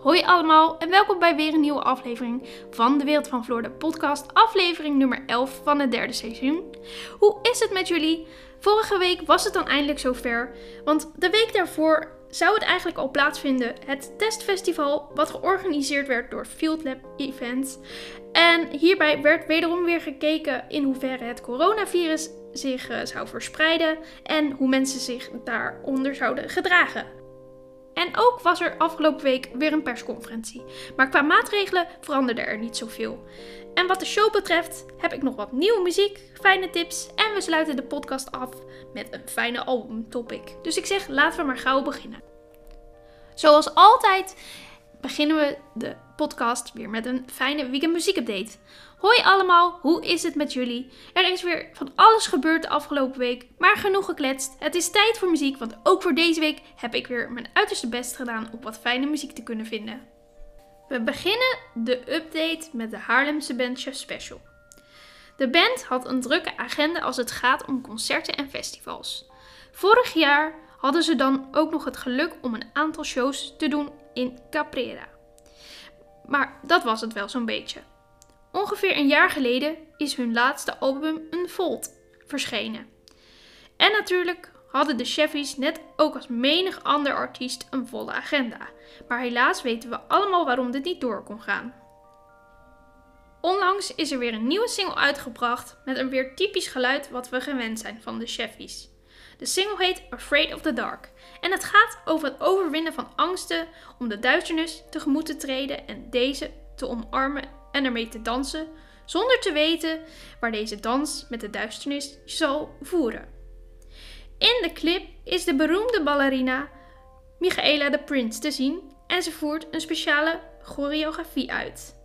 Hoi allemaal en welkom bij weer een nieuwe aflevering van de Wereld van Floor, de podcast, aflevering nummer 11 van het derde seizoen. Hoe is het met jullie? Vorige week was het dan eindelijk zover, want de week daarvoor zou het eigenlijk al plaatsvinden, het testfestival wat georganiseerd werd door Field Lab Events. En hierbij werd wederom weer gekeken in hoeverre het coronavirus zich eh, zou verspreiden en hoe mensen zich daaronder zouden gedragen. En ook was er afgelopen week weer een persconferentie. Maar qua maatregelen veranderde er niet zoveel. En wat de show betreft heb ik nog wat nieuwe muziek, fijne tips en we sluiten de podcast af met een fijne albumtopic. Dus ik zeg laten we maar gauw beginnen. Zoals altijd beginnen we de podcast weer met een fijne weekend muziekupdate. Hoi allemaal, hoe is het met jullie? Er is weer van alles gebeurd de afgelopen week, maar genoeg gekletst. Het is tijd voor muziek, want ook voor deze week heb ik weer mijn uiterste best gedaan om wat fijne muziek te kunnen vinden. We beginnen de update met de Haarlemse band Chef Special. De band had een drukke agenda als het gaat om concerten en festivals. Vorig jaar hadden ze dan ook nog het geluk om een aantal shows te doen in Caprera. Maar dat was het wel zo'n beetje. Ongeveer een jaar geleden is hun laatste album Unfold verschenen. En natuurlijk hadden de Chevys net ook als menig ander artiest een volle agenda. Maar helaas weten we allemaal waarom dit niet door kon gaan. Onlangs is er weer een nieuwe single uitgebracht met een weer typisch geluid wat we gewend zijn van de Chevys. De single heet Afraid of the Dark en het gaat over het overwinnen van angsten om de duisternis tegemoet te treden en deze te omarmen en ermee te dansen, zonder te weten waar deze dans met de duisternis zal voeren. In de clip is de beroemde ballerina Michaela de Prince te zien en ze voert een speciale choreografie uit.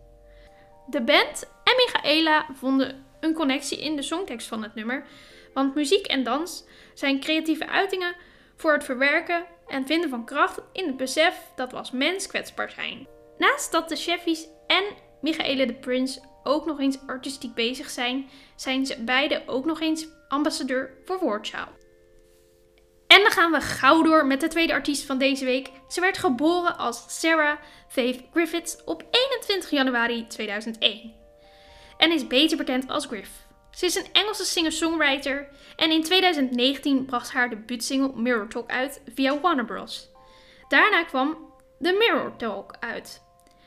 De band en Michaela vonden een connectie in de songtekst van het nummer, want muziek en dans zijn creatieve uitingen voor het verwerken en vinden van kracht in het besef dat we als mens kwetsbaar zijn. Naast dat de Cheffies en Michaela de Prince ook nog eens artistiek bezig zijn, zijn ze beide ook nog eens ambassadeur voor Woordschaal. En dan gaan we gauw door met de tweede artiest van deze week. Ze werd geboren als Sarah Faith Griffiths op 21 januari 2001 en is beter bekend als Griff. Ze is een Engelse singer-songwriter en in 2019 bracht haar debuutsingle Mirror Talk uit via Warner Bros. Daarna kwam The Mirror Talk uit.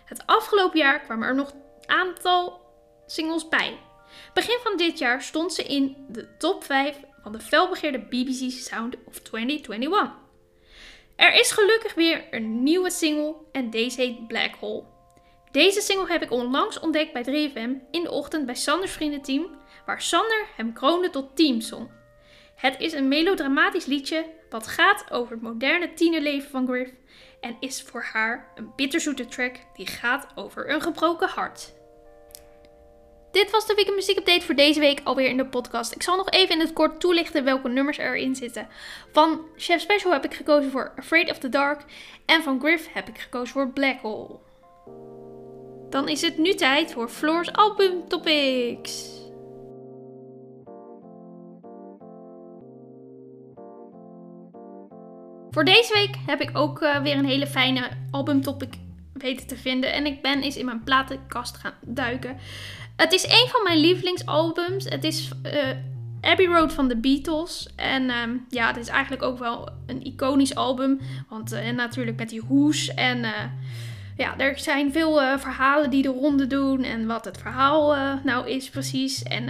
Het afgelopen jaar kwamen er nog aantal singles bij. Begin van dit jaar stond ze in de top 5 van de felbegeerde BBC Sound of 2021. Er is gelukkig weer een nieuwe single en deze heet Black Hole. Deze single heb ik onlangs ontdekt bij 3FM in de ochtend bij Sanders vriendenteam, waar Sander hem kroonde tot teamsong. Het is een melodramatisch liedje wat gaat over het moderne tienerleven van Griff en is voor haar een bitterzoete track die gaat over een gebroken hart. Dit was de Weekend Muziek Update voor deze week alweer in de podcast. Ik zal nog even in het kort toelichten welke nummers erin zitten. Van Chef Special heb ik gekozen voor Afraid of the Dark en van Griff heb ik gekozen voor Black Hole. Dan is het nu tijd voor Floor's album topics. Voor deze week heb ik ook uh, weer een hele fijne albumtopic weten te vinden. En ik ben eens in mijn platenkast gaan duiken. Het is een van mijn lievelingsalbums. Het is uh, Abbey Road van de Beatles. En uh, ja, het is eigenlijk ook wel een iconisch album. Want uh, natuurlijk met die hoes. En ja, er zijn veel verhalen die de ronde doen. En wat het verhaal nou is precies. En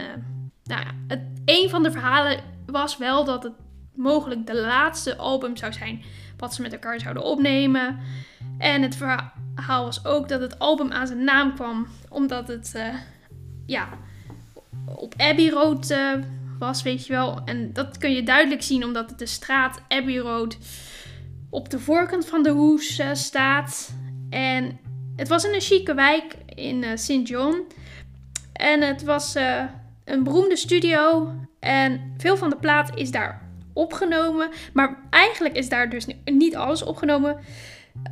nou ja, het, een van de verhalen was wel dat het mogelijk de laatste album zou zijn wat ze met elkaar zouden opnemen. En het verhaal was ook dat het album aan zijn naam kwam omdat het uh, ja, op Abbey Road uh, was, weet je wel. En dat kun je duidelijk zien omdat het de straat Abbey Road op de voorkant van de hoes uh, staat. En het was in een chique wijk in St. John. En het was eh, een beroemde studio. En veel van de plaat is daar opgenomen. Maar eigenlijk is daar dus niet alles opgenomen.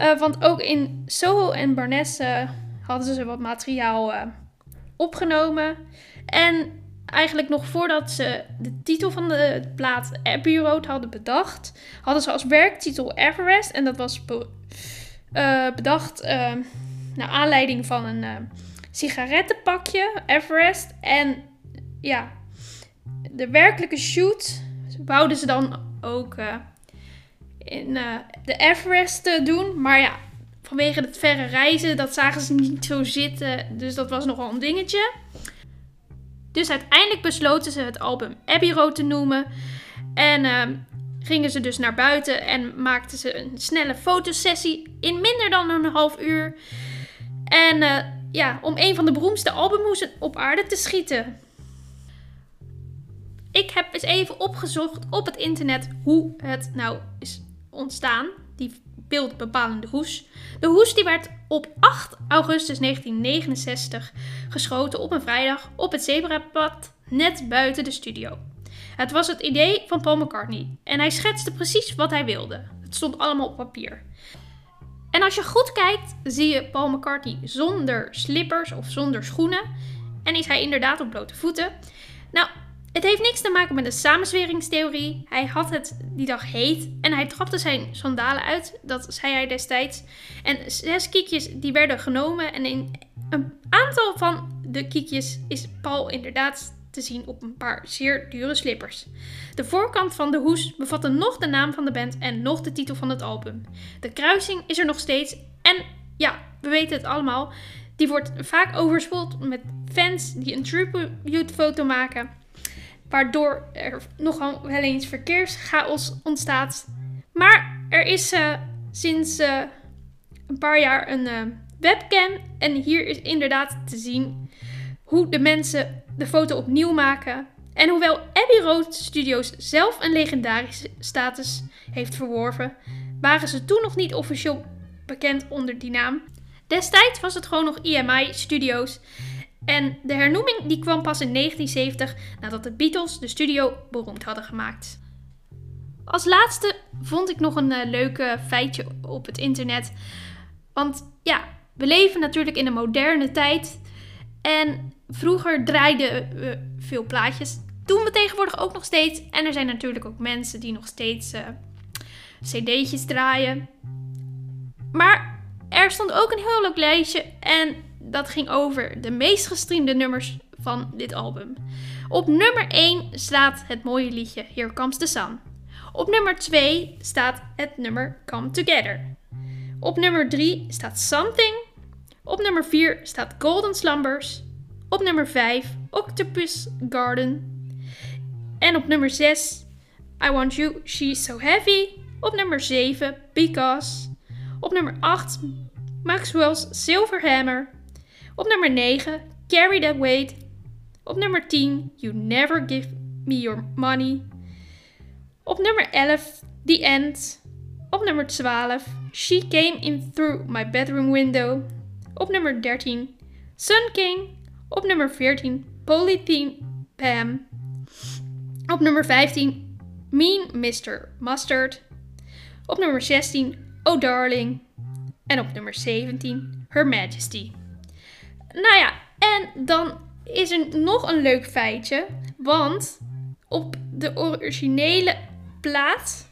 Uh, want ook in Soho en Barnes uh, hadden ze wat materiaal uh, opgenomen. En eigenlijk nog voordat ze de titel van de plaat Abbey Road hadden bedacht, hadden ze als werktitel Everest. En dat was be bedacht naar aanleiding van een sigarettenpakje, Everest. En ja, de werkelijke shoot wouden ze dan ook uh, in uh, de Everest uh, doen. Maar ja, vanwege het verre reizen, dat zagen ze niet zo zitten. Dus dat was nogal een dingetje. Dus uiteindelijk besloten ze het album Abbey Road te noemen. En ehm, gingen ze dus naar buiten en maakten ze een snelle fotosessie in minder dan een half uur. En ja, om een van de beroemdste albumhoesen op aarde te schieten. Ik heb eens even opgezocht op het internet hoe het nou is ontstaan. Die beeldbepalende hoes. De hoes die werd op 8 augustus 1969 geschoten op een vrijdag op het zebrapad net buiten de studio. Het was het idee van Paul McCartney en hij schetste precies wat hij wilde. Het stond allemaal op papier. En als je goed kijkt, zie je Paul McCartney zonder slippers of zonder schoenen. En is hij inderdaad op blote voeten. Nou, het heeft niks te maken met de samenzweringstheorie. Hij had het die dag heet en hij trapte zijn sandalen uit. Dat zei hij destijds. En zes kiekjes die werden genomen. En in een aantal van de kiekjes is Paul inderdaad te zien op een paar zeer dure slippers. De voorkant van de hoes bevatte nog de naam van de band en nog de titel van het album. De kruising is er nog steeds en ja, we weten het allemaal. Die wordt vaak overspoeld met fans die een tribute foto maken waardoor er nogal wel eens verkeerschaos ontstaat. Maar er is uh, sinds uh, een paar jaar een uh, webcam en hier is inderdaad te zien hoe de mensen de foto opnieuw maken. En hoewel Abbey Road Studios zelf een legendarische status heeft verworven, waren ze toen nog niet officieel bekend onder die naam. Destijds was het gewoon nog EMI Studios en de hernoeming die kwam pas in 1970 nadat de Beatles de studio beroemd hadden gemaakt. Als laatste vond ik nog een uh, leuke feitje op het internet. Want ja, we leven natuurlijk in een moderne tijd. En vroeger draaiden we veel plaatjes. Doen we tegenwoordig ook nog steeds. En er zijn natuurlijk ook mensen die nog steeds uh, cd'tjes draaien. Maar er stond ook een heel leuk lijstje. En dat ging over de meest gestreamde nummers van dit album. Op nummer 1 staat het mooie liedje Here Comes the Sun. Op nummer 2 staat het nummer Come Together. Op nummer 3 staat Something. Op nummer 4 staat Golden Slumbers. Op nummer 5 Octopus Garden. En op nummer 6 I Want You, She's So Heavy. Op nummer 7 Because. Op nummer 8 Maxwell's Silver Hammer. Op nummer 9, Carry That Weight. Op nummer 10, You Never Give Me Your Money. Op nummer 11, The End. Op nummer 12, She Came In Through My Bedroom Window. Op nummer 13, Sun King. Op nummer 14, Polythene Pam. Op nummer 15, Mean Mr. Mustard. Op nummer 16, Oh Darling. En op nummer 17, Her Majesty. Nou ja, en dan is er nog een leuk feitje. Want op de originele plaat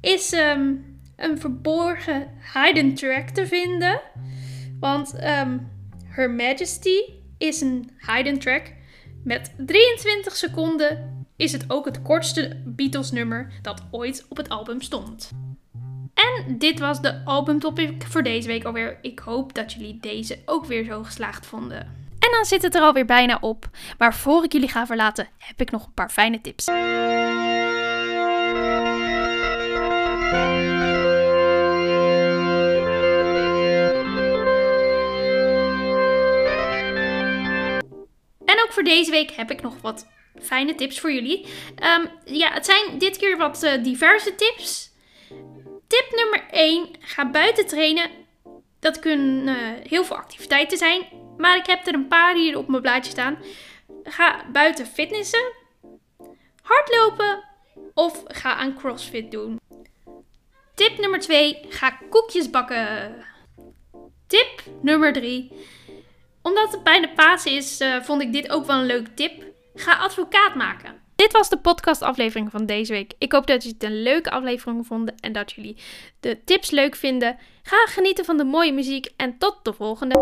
is um, een verborgen hidden track te vinden. Want um, Her Majesty is een hidden track. Met 23 seconden is het ook het kortste Beatles nummer dat ooit op het album stond. En dit was de albumtopic voor deze week alweer. Ik hoop dat jullie deze ook weer zo geslaagd vonden. En dan zit het er alweer bijna op. Maar voor ik jullie ga verlaten, heb ik nog een paar fijne tips. En ook voor deze week heb ik nog wat fijne tips voor jullie. Um, ja, het zijn dit keer wat uh, diverse tips. Tip nummer 1. Ga buiten trainen. Dat kunnen heel veel activiteiten zijn. maar ik heb er een paar hier op mijn blaadje staan. Ga buiten fitnessen, hardlopen of ga aan CrossFit doen. Tip nummer 2. Ga koekjes bakken. Tip nummer 3. Omdat het bijna Pasen is, uh, vond ik dit ook wel een leuke tip. Ga advocaat maken. Dit was de podcastaflevering van deze week. Ik hoop dat jullie het een leuke aflevering vonden en dat jullie de tips leuk vinden. Ga genieten van de mooie muziek en tot de volgende.